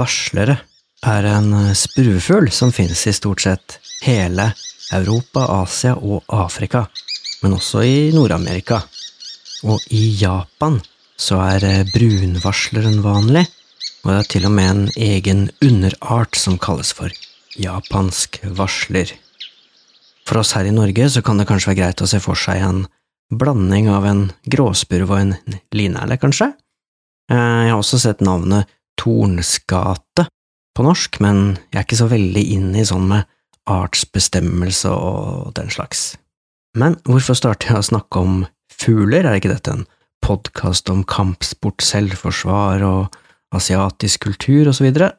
Varslere er en spruefugl som finnes i stort sett hele Europa, Asia og Afrika, men også i Nord-Amerika. Og i Japan så er brunvarsleren vanlig, og det er til og med en egen underart som kalles for japansk varsler. For oss her i Norge så kan det kanskje være greit å se for seg en blanding av en gråspurv og en linerle, kanskje? Eh, jeg har også sett navnet Tornsgate på norsk, men jeg er ikke så veldig inn i sånn med artsbestemmelse og den slags. Men hvorfor starter jeg å snakke om fugler, er ikke dette en podkast om kampsport, selvforsvar og asiatisk kultur og så videre?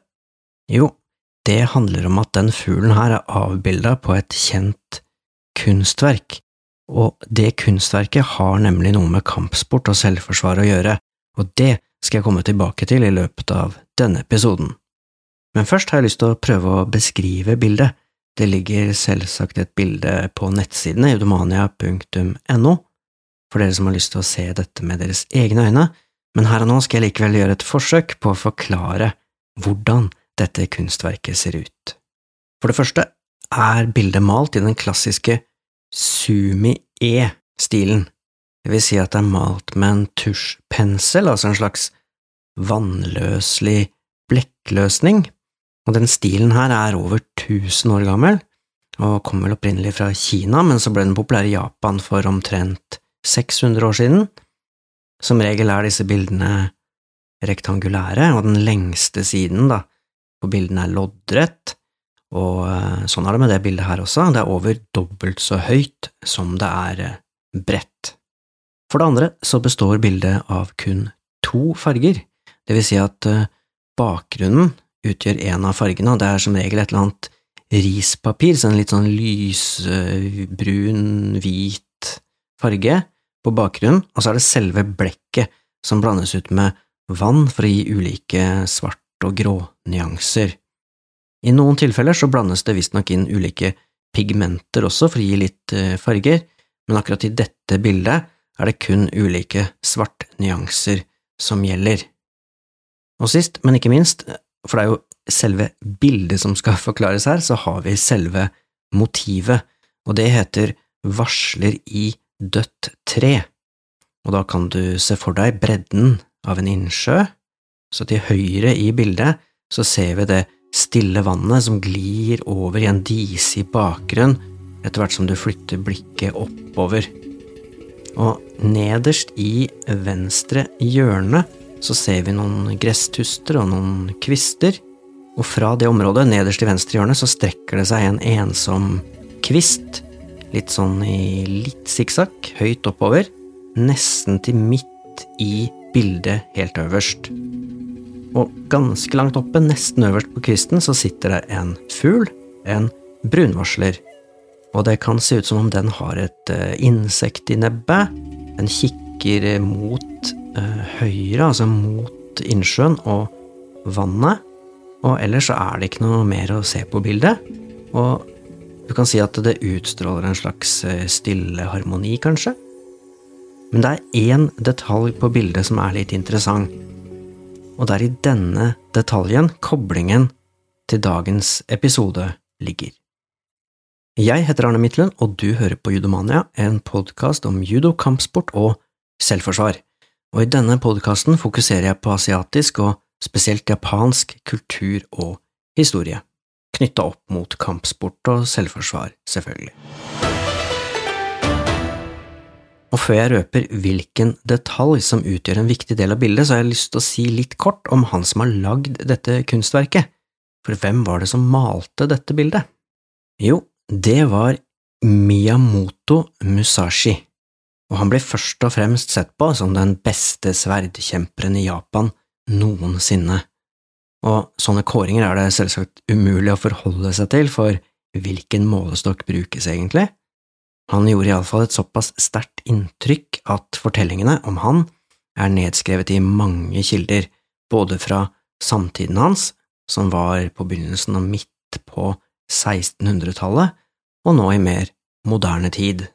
Jo, det handler om at den fuglen her er avbilda på et kjent kunstverk, og det kunstverket har nemlig noe med kampsport og selvforsvar å gjøre, og det skal jeg komme tilbake til i løpet av denne episoden. Men først har jeg lyst til å prøve å beskrive bildet. Det ligger selvsagt et bilde på nettsidene eudomania.no for dere som har lyst til å se dette med deres egne øyne, men her og nå skal jeg likevel gjøre et forsøk på å forklare hvordan dette kunstverket ser ut. For det første er bildet malt i den klassiske sumi-e-stilen, det vil si at det er malt med en tusjpensel, altså en slags vannløselig blekkløsning, og den stilen her er over 1000 år gammel, og kom vel opprinnelig fra Kina, men så ble den populær i Japan for omtrent 600 år siden. Som regel er disse bildene rektangulære, og den lengste siden da, på bildene er loddrett, og eh, sånn er det med det bildet her også, det er over dobbelt så høyt som det er eh, bredt. For det andre så består bildet av kun to farger, det vil si at eh, bakgrunnen utgjør en av fargene, og det er som regel et eller annet rispapir, så en litt sånn lysbrun, hvit farge på bakgrunnen, og så er det selve blekket som blandes ut med vann for å gi ulike svart- og grånyanser. I noen tilfeller så blandes det visstnok inn ulike pigmenter også for å gi litt eh, farger, men akkurat i dette bildet er det kun ulike svartnyanser som gjelder. Og sist, men ikke minst, for det er jo selve bildet som skal forklares her, så har vi selve motivet, og det heter varsler i dødt tre. Og da kan du se for deg bredden av en innsjø, så til høyre i bildet så ser vi det stille vannet som glir over i en disig bakgrunn etter hvert som du flytter blikket oppover. Og nederst i venstre hjørne så ser vi noen gresstuster og noen kvister, og fra det området nederst i venstre hjørne så strekker det seg en ensom kvist, litt sånn i litt sikksakk, høyt oppover, nesten til midt i bildet helt øverst. Og ganske langt oppe, nesten øverst på kvisten, så sitter det en fugl, en brunvarsler. Og det kan se ut som om den har et uh, insekt i nebbet. Den kikker mot uh, høyre, altså mot innsjøen og vannet. Og ellers så er det ikke noe mer å se på bildet. Og du kan si at det utstråler en slags eh, stille harmoni, kanskje. Men det er én detalj på bildet som er litt interessant og det er i denne detaljen koblingen til dagens episode ligger. Jeg heter Arne Midtlund, og du hører på Judomania, en podkast om judo, kampsport og selvforsvar. Og i denne podkasten fokuserer jeg på asiatisk og spesielt japansk kultur og historie, knytta opp mot kampsport og selvforsvar, selvfølgelig. Og før jeg røper hvilken detalj som utgjør en viktig del av bildet, så har jeg lyst til å si litt kort om han som har lagd dette kunstverket. For hvem var det som malte dette bildet? Jo, det var Miyamoto Musashi, og han ble først og fremst sett på som den beste sverdkjemperen i Japan noensinne. Og sånne kåringer er det selvsagt umulig å forholde seg til, for hvilken målestokk brukes egentlig? Han gjorde iallfall et såpass sterkt inntrykk at fortellingene om han er nedskrevet i mange kilder, både fra samtiden hans, som var på begynnelsen og midt på 1600-tallet, og nå i mer moderne tid.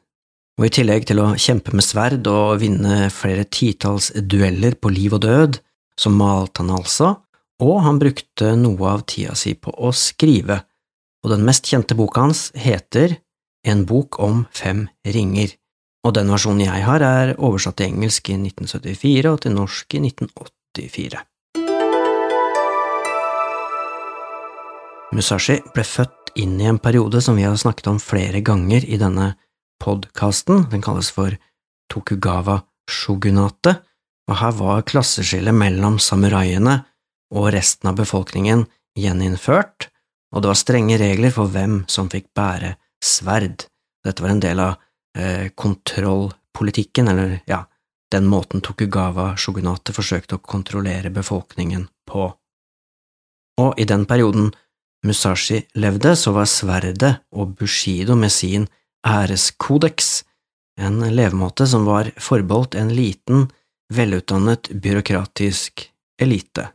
Og i tillegg til å kjempe med sverd og vinne flere titalls dueller på liv og død, så malte han altså og han brukte noe av tida si på å skrive, og den mest kjente boka hans heter En bok om fem ringer, og den versjonen jeg har, er oversatt til engelsk i 1974 og til norsk i 1984. Musashi ble født inn i en periode som vi har snakket om flere ganger i denne podkasten, den kalles for Tokugawa-shogunatet, og her var klasseskillet mellom samuraiene og resten av befolkningen gjeninnført, og det var strenge regler for hvem som fikk bære sverd. Dette var en del av eh, kontrollpolitikken, eller ja, den måten Tokugawa-shogunatet forsøkte å kontrollere befolkningen på. Og i den perioden Musashi levde, så var sverdet og bushido med sin æreskodeks en levemåte som var forbeholdt en liten, velutdannet byråkratisk elite.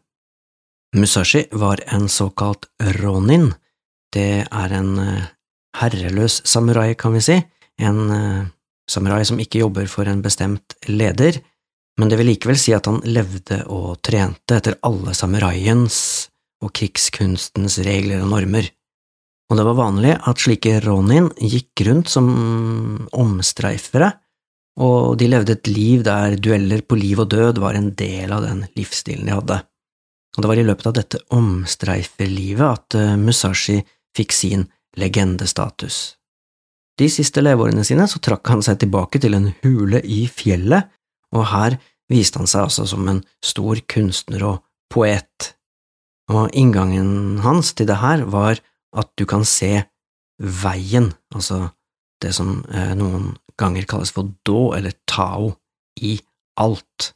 Musashi var en såkalt ronin, det er en eh, herreløs samurai, kan vi si, en uh, samurai som ikke jobber for en bestemt leder, men det vil likevel si at han levde og trente etter alle samuraiens og krigskunstens regler og normer, og det var vanlig at slike ronin gikk rundt som omstreifere, og de levde et liv der dueller på liv og død var en del av den livsstilen de hadde. Og det var i løpet av dette omstreiferlivet at eh, Musashi fikk sin legendestatus. De siste leveårene sine så trakk han seg tilbake til en hule i fjellet, og her viste han seg altså som en stor kunstner og poet. Og inngangen hans til det her var at du kan se veien, altså det som eh, noen ganger kalles for do eller tao, i alt.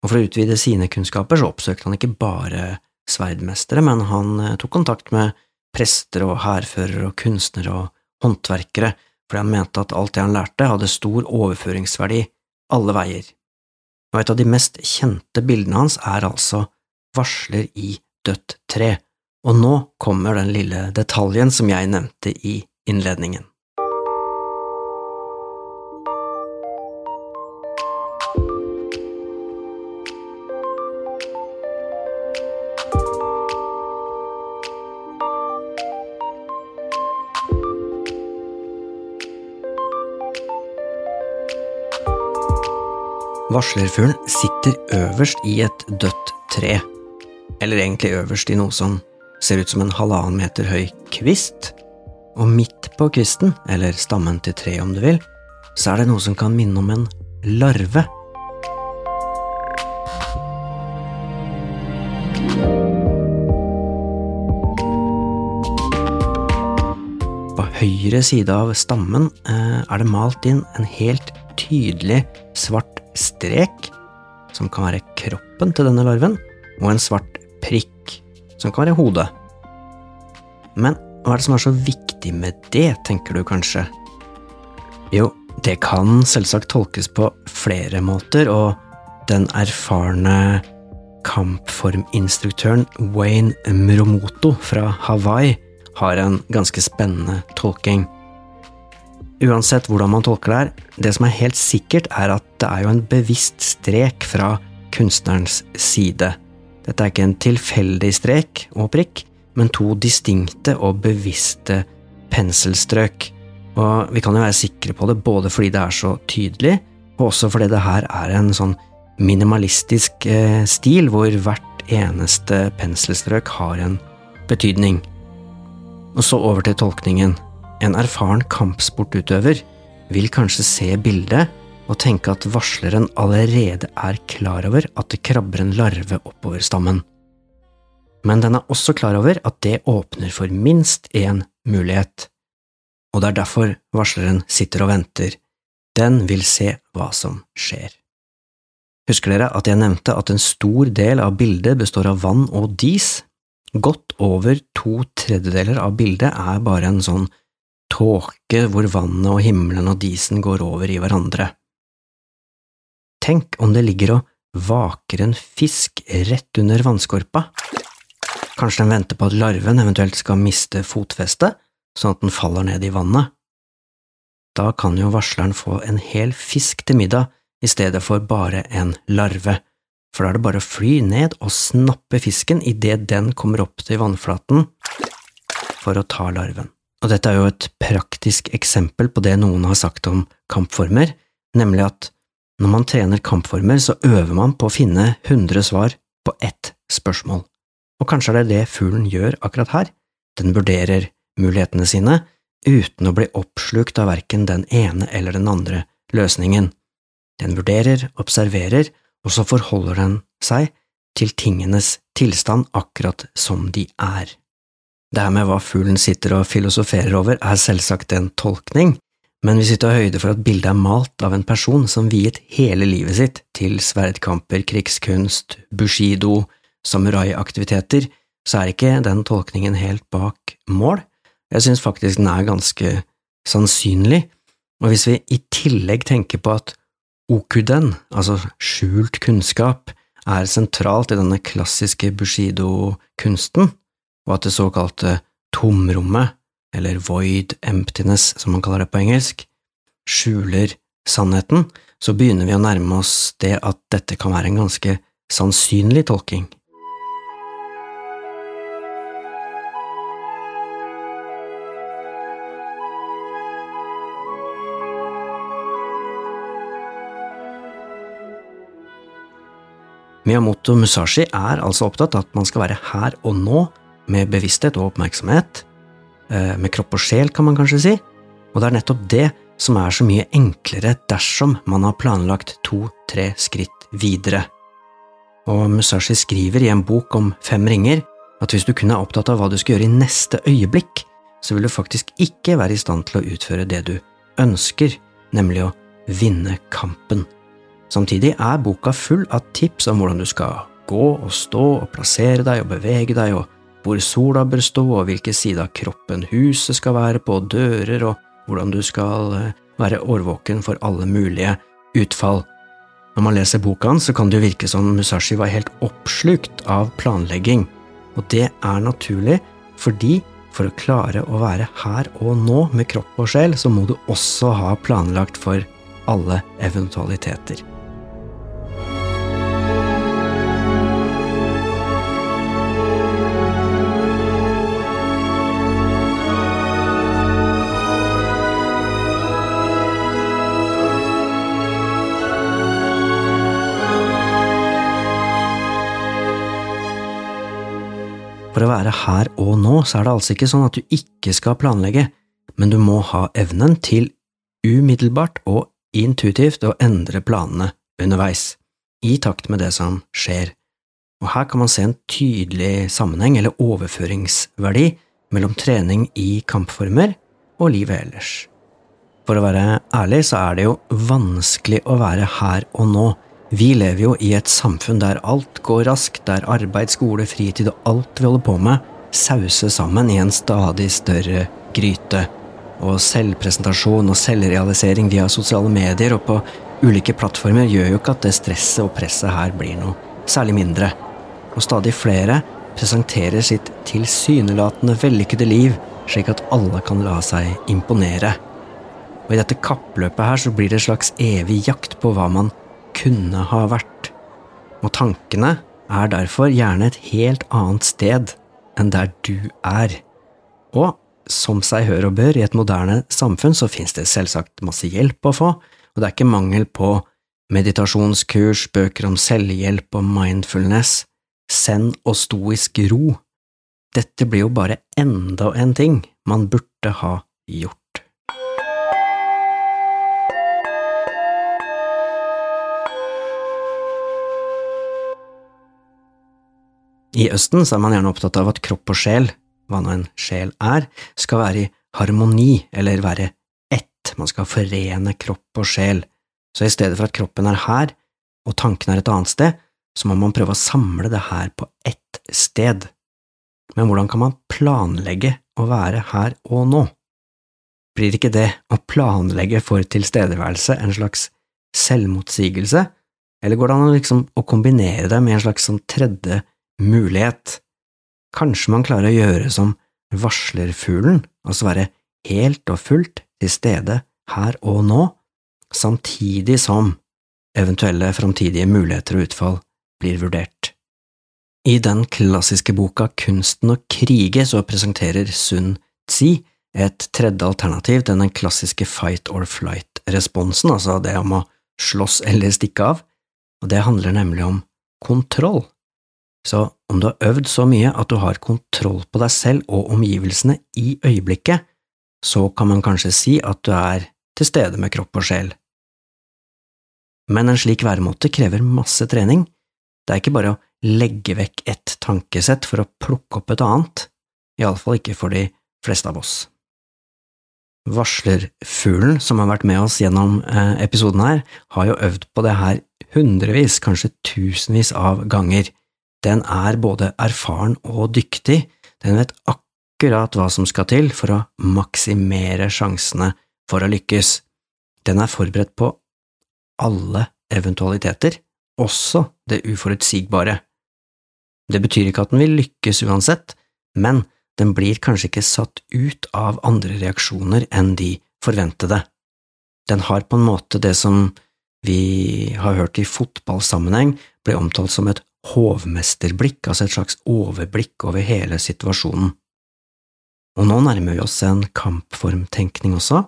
Og for å utvide sine kunnskaper så oppsøkte han ikke bare sverdmestere, men han eh, tok kontakt med prester og hærførere og kunstnere og håndverkere, fordi han mente at alt det han lærte, hadde stor overføringsverdi alle veier. Og et av de mest kjente bildene hans er altså Varsler i dødt tre, og nå kommer den lille detaljen som jeg nevnte i innledningen. Varslerfuglen sitter øverst i et dødt tre, eller egentlig øverst i noe som ser ut som en halvannen meter høy kvist, og midt på kvisten, eller stammen til treet om du vil, så er det noe som kan minne om en larve. På høyre side av stammen eh, er det malt inn en helt tydelig svart strek, som kan være kroppen til denne larven, og en svart prikk, som kan være hodet. Men hva er det som er så viktig med det, tenker du kanskje? Jo, det kan selvsagt tolkes på flere måter, og den erfarne kampforminstruktøren Wayne Mromoto fra Hawaii har en ganske spennende tolking. Uansett hvordan man tolker det her, det som er helt sikkert, er at det er jo en bevisst strek fra kunstnerens side. Dette er ikke en tilfeldig strek og prikk, men to distinkte og bevisste penselstrøk. Og vi kan jo være sikre på det både fordi det er så tydelig, og også fordi det her er en sånn minimalistisk eh, stil hvor hvert eneste penselstrøk har en betydning. Og så over til tolkningen. En erfaren kampsportutøver vil kanskje se bildet og tenke at varsleren allerede er klar over at det krabber en larve oppover stammen. Men den er også klar over at det åpner for minst én mulighet, og det er derfor varsleren sitter og venter. Den vil se hva som skjer. Husker dere at jeg nevnte at en stor del av bildet består av vann og dis? Godt over to tredjedeler av bildet er bare en sånn tåke hvor vannet og himmelen og disen går over i hverandre. Tenk om det ligger og vaker en fisk rett under vannskorpa. Kanskje den venter på at larven eventuelt skal miste fotfestet, sånn at den faller ned i vannet. Da kan jo varsleren få en hel fisk til middag i stedet for bare en larve, for da er det bare å fly ned og snappe fisken idet den kommer opp til vannflaten for å ta larven. Og dette er jo et praktisk eksempel på det noen har sagt om kampformer, nemlig at når man trener kampformer, så øver man på å finne 100 svar på ett spørsmål. Og kanskje er det det fuglen gjør akkurat her, den vurderer mulighetene sine uten å bli oppslukt av verken den ene eller den andre løsningen. Den vurderer, observerer, og så forholder den seg til tingenes tilstand akkurat som de er. Det her med hva fuglen sitter og filosoferer over, er selvsagt en tolkning, men vi tar høyde for at bildet er malt av en person som viet hele livet sitt til sverdkamper, krigskunst, bushido, samuraiaktiviteter, så er ikke den tolkningen helt bak mål. Jeg synes faktisk den er ganske sannsynlig, og hvis vi i tillegg tenker på at okuden, altså skjult kunnskap, er sentralt i denne klassiske bushido-kunsten, og at det såkalte tomrommet, eller void emptiness som man kaller det på engelsk, skjuler sannheten, så begynner vi å nærme oss det at dette kan være en ganske sannsynlig tolking. Miyamoto Musashi er altså opptatt av at man skal være her og nå, med bevissthet og oppmerksomhet, med kropp og sjel, kan man kanskje si, og det er nettopp det som er så mye enklere dersom man har planlagt to–tre skritt videre. Og Musashi skriver i en bok om fem ringer at hvis du kun er opptatt av hva du skal gjøre i neste øyeblikk, så vil du faktisk ikke være i stand til å utføre det du ønsker, nemlig å vinne kampen. Samtidig er boka full av tips om hvordan du skal gå og stå og plassere deg og bevege deg og hvor sola bør stå, og hvilken side av kroppen huset skal være på, dører, og hvordan du skal eh, være årvåken for alle mulige utfall. Når man leser boka hans, så kan det jo virke som Musashi var helt oppslukt av planlegging, og det er naturlig fordi for å klare å være her og nå med kropp og sjel, så må du også ha planlagt for alle eventualiteter. For å være her og nå, så er det altså ikke sånn at du ikke skal planlegge, men du må ha evnen til umiddelbart og intuitivt å endre planene underveis, i takt med det som skjer. Og her kan man se en tydelig sammenheng, eller overføringsverdi, mellom trening i kampformer og livet ellers. For å være ærlig så er det jo vanskelig å være her og nå vi lever jo i et samfunn der alt går raskt, der arbeid, skole, fritid og alt vi holder på med, sauses sammen i en stadig større gryte. Og selvpresentasjon og selvrealisering via sosiale medier og på ulike plattformer gjør jo ikke at det stresset og presset her blir noe særlig mindre. Og stadig flere presenterer sitt tilsynelatende vellykkede liv slik at alle kan la seg imponere. Og i dette kappløpet her så blir det en slags evig jakt på hva man kunne ha vært, og tankene er derfor gjerne et helt annet sted enn der du er. Og som seg hør og bør i et moderne samfunn, så finnes det selvsagt masse hjelp å få, og det er ikke mangel på meditasjonskurs, bøker om selvhjelp og mindfulness, send og stoisk ro. Dette blir jo bare enda en ting man burde ha gjort. I Østen er man gjerne opptatt av at kropp og sjel, hva nå en sjel er, skal være i harmoni, eller være ett, man skal forene kropp og sjel, så i stedet for at kroppen er her og tanken er et annet sted, så må man prøve å samle det her på ett sted. Men hvordan kan man planlegge å være her og nå? Blir ikke det å planlegge for tilstedeværelse en slags selvmotsigelse, eller går det an liksom å kombinere det med en slags sånn tredje mulighet. Kanskje man klarer å gjøre som varslerfuglen, altså være helt og fullt til stede her og nå, samtidig som eventuelle framtidige muligheter og utfall blir vurdert. I den klassiske boka Kunsten å krige så presenterer Sun Tzi et tredje alternativ til den klassiske fight or flight-responsen, altså det om å slåss eller stikke av, og det handler nemlig om kontroll. Så om du har øvd så mye at du har kontroll på deg selv og omgivelsene i øyeblikket, så kan man kanskje si at du er til stede med kropp og sjel. Men en slik væremåte krever masse trening. Det er ikke bare å legge vekk ett tankesett for å plukke opp et annet, iallfall ikke for de fleste av oss. Varslerfuglen, som har vært med oss gjennom eh, episoden her, har jo øvd på det her hundrevis, kanskje tusenvis av ganger. Den er både erfaren og dyktig, den vet akkurat hva som skal til for å maksimere sjansene for å lykkes. Den er forberedt på alle eventualiteter, også det uforutsigbare. Det betyr ikke at den vil lykkes uansett, men den blir kanskje ikke satt ut av andre reaksjoner enn de forventede. Den har på en måte det som vi har hørt i fotballsammenheng ble omtalt som et hovmesterblikk, altså et slags overblikk over hele situasjonen. Og nå nærmer vi oss en kampformtenkning også.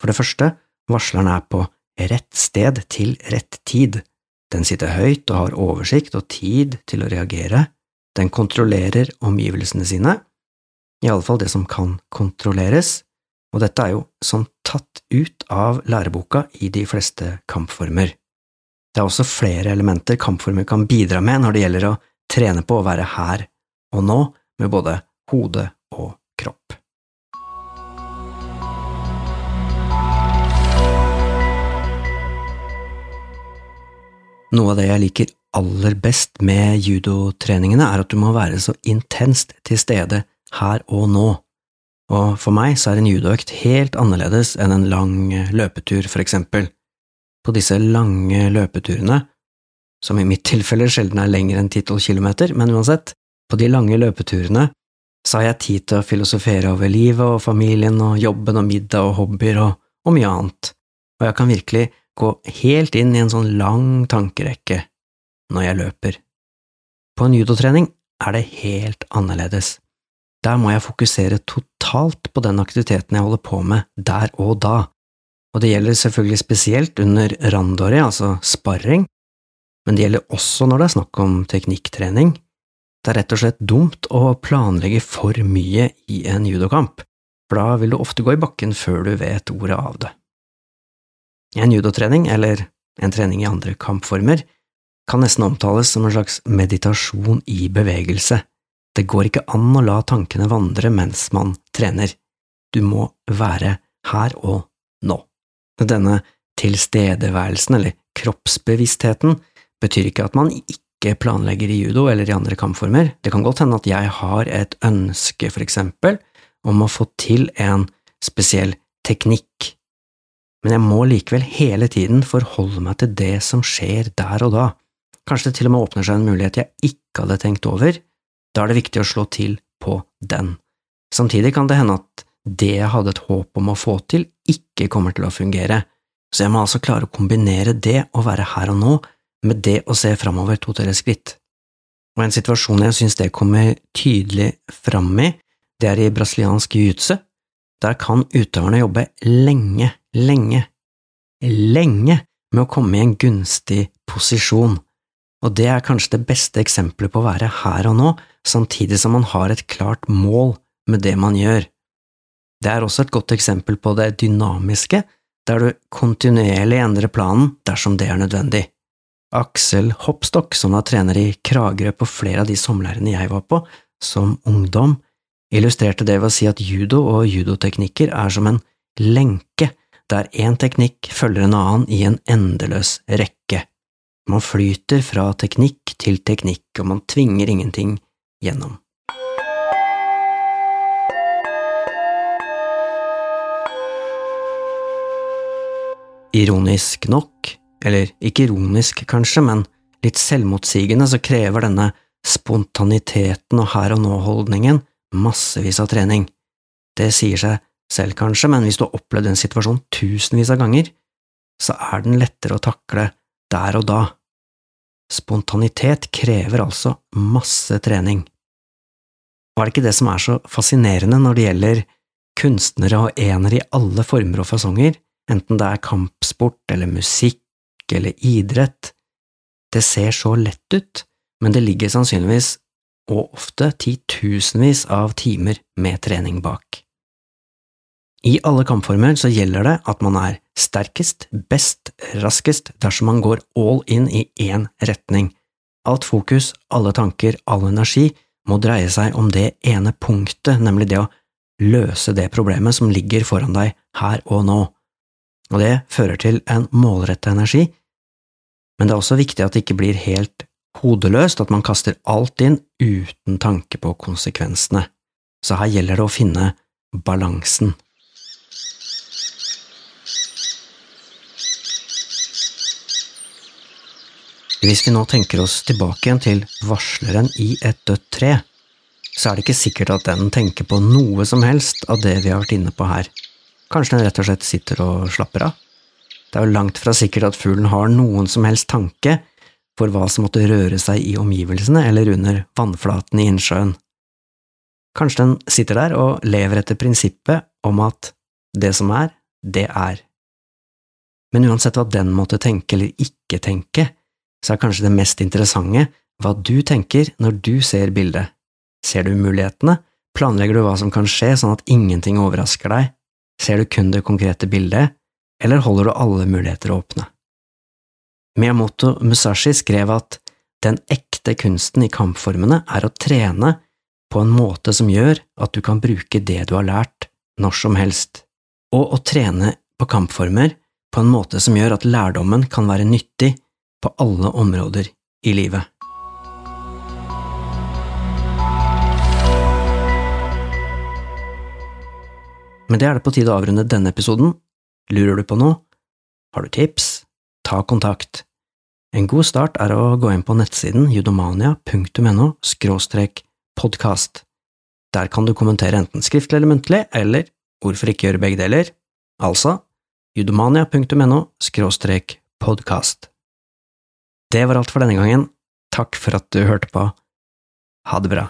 For det første, varsleren er på rett sted til rett tid. Den sitter høyt og har oversikt og tid til å reagere, den kontrollerer omgivelsene sine, i alle fall det som kan kontrolleres, og dette er jo som tatt ut av læreboka i de fleste kampformer. Det er også flere elementer kampformer kan bidra med når det gjelder å trene på å være her og nå med både hode og kropp. Noe av det jeg liker aller best med judotreningene, er at du må være så intenst til stede her og nå. Og for meg så er en judoøkt helt annerledes enn en lang løpetur, for eksempel. På disse lange løpeturene, som i mitt tilfelle sjelden er lenger enn 10–12 kilometer, men uansett, på de lange løpeturene så har jeg tid til å filosofere over livet og familien og jobben og middag og hobbyer og, og mye annet, og jeg kan virkelig gå helt inn i en sånn lang tankerekke når jeg løper. På en judotrening er det helt annerledes. Der må jeg fokusere totalt på den aktiviteten jeg holder på med der og da, og det gjelder selvfølgelig spesielt under randori, altså sparring, men det gjelder også når det er snakk om teknikktrening. Det er rett og slett dumt å planlegge for mye i en judokamp, for da vil du ofte gå i bakken før du vet ordet av det. En judotrening, eller en trening i andre kampformer, kan nesten omtales som en slags meditasjon i bevegelse. Det går ikke an å la tankene vandre mens man trener. Du må være her og nå. Denne tilstedeværelsen, eller kroppsbevisstheten, betyr ikke at man ikke planlegger i judo eller i andre kampformer. Det kan godt hende at jeg har et ønske, for eksempel, om å få til en spesiell teknikk men jeg må likevel hele tiden forholde meg til det som skjer der og da. Kanskje det til og med åpner seg en mulighet jeg ikke hadde tenkt over. Da er det viktig å slå til på den. Samtidig kan det hende at det jeg hadde et håp om å få til, ikke kommer til å fungere, så jeg må altså klare å kombinere det å være her og nå med det å se framover to–tre skritt. Og en situasjon jeg synes det kommer tydelig fram i, det er i brasiliansk jiu-jitsu. Der kan utøverne jobbe lenge lenge, lenge med å komme i en gunstig posisjon, og det er kanskje det beste eksempelet på å være her og nå, samtidig som man har et klart mål med det man gjør. Det er også et godt eksempel på det dynamiske, der du kontinuerlig endrer planen dersom det er nødvendig. Aksel Hoppstokk, som var trener i Kragerø på flere av de sommerleirene jeg var på som ungdom, illustrerte det ved å si at judo og judoteknikker er som en lenke der én teknikk følger en annen i en endeløs rekke. Man flyter fra teknikk til teknikk, og man tvinger ingenting gjennom. Ironisk nok, eller ikke ironisk kanskje, men litt selvmotsigende, så krever denne spontaniteten og her og nå-holdningen massevis av trening. Det sier seg selv, kanskje, men hvis du har opplevd en situasjon tusenvis av ganger, så er den lettere å takle der og da. spontanitet krever altså masse trening. Og er det ikke det som er så fascinerende når det gjelder kunstnere og enere i alle former og fasonger, enten det er kampsport eller musikk eller idrett? Det ser så lett ut, men det ligger sannsynligvis, og ofte, titusenvis av timer med trening bak. I alle kampformer så gjelder det at man er sterkest, best, raskest dersom man går all in i én retning. Alt fokus, alle tanker, all energi må dreie seg om det ene punktet, nemlig det å løse det problemet som ligger foran deg her og nå. Og det fører til en målretta energi, men det er også viktig at det ikke blir helt hodeløst, at man kaster alt inn uten tanke på konsekvensene. Så her gjelder det å finne balansen. Hvis vi nå tenker oss tilbake igjen til varsleren i et dødt tre, så er det ikke sikkert at den tenker på noe som helst av det vi har vært inne på her. Kanskje den rett og slett sitter og slapper av? Det er jo langt fra sikkert at fuglen har noen som helst tanke for hva som måtte røre seg i omgivelsene eller under vannflaten i innsjøen. Kanskje den sitter der og lever etter prinsippet om at det som er, det er. Men uansett hva den måtte tenke eller ikke tenke, så er kanskje det mest interessante hva du tenker når du ser bildet. Ser du mulighetene? Planlegger du hva som kan skje sånn at ingenting overrasker deg? Ser du kun det konkrete bildet, eller holder du alle muligheter åpne? Miyamoto Musashi skrev at den ekte kunsten i kampformene er å trene på en måte som gjør at du kan bruke det du har lært, når som helst, og å trene på kampformer på en måte som gjør at lærdommen kan være nyttig på alle områder i livet. Men det er det på tide å avrunde denne episoden. Lurer du på noe? Har du tips? Ta kontakt. En god start er å gå inn på nettsiden judomania.no – podkast. Der kan du kommentere enten skriftlig eller muntlig, eller hvorfor ikke gjøre begge deler, altså judomania.no – podkast. Det var alt for denne gangen. Takk for at du hørte på. Ha det bra.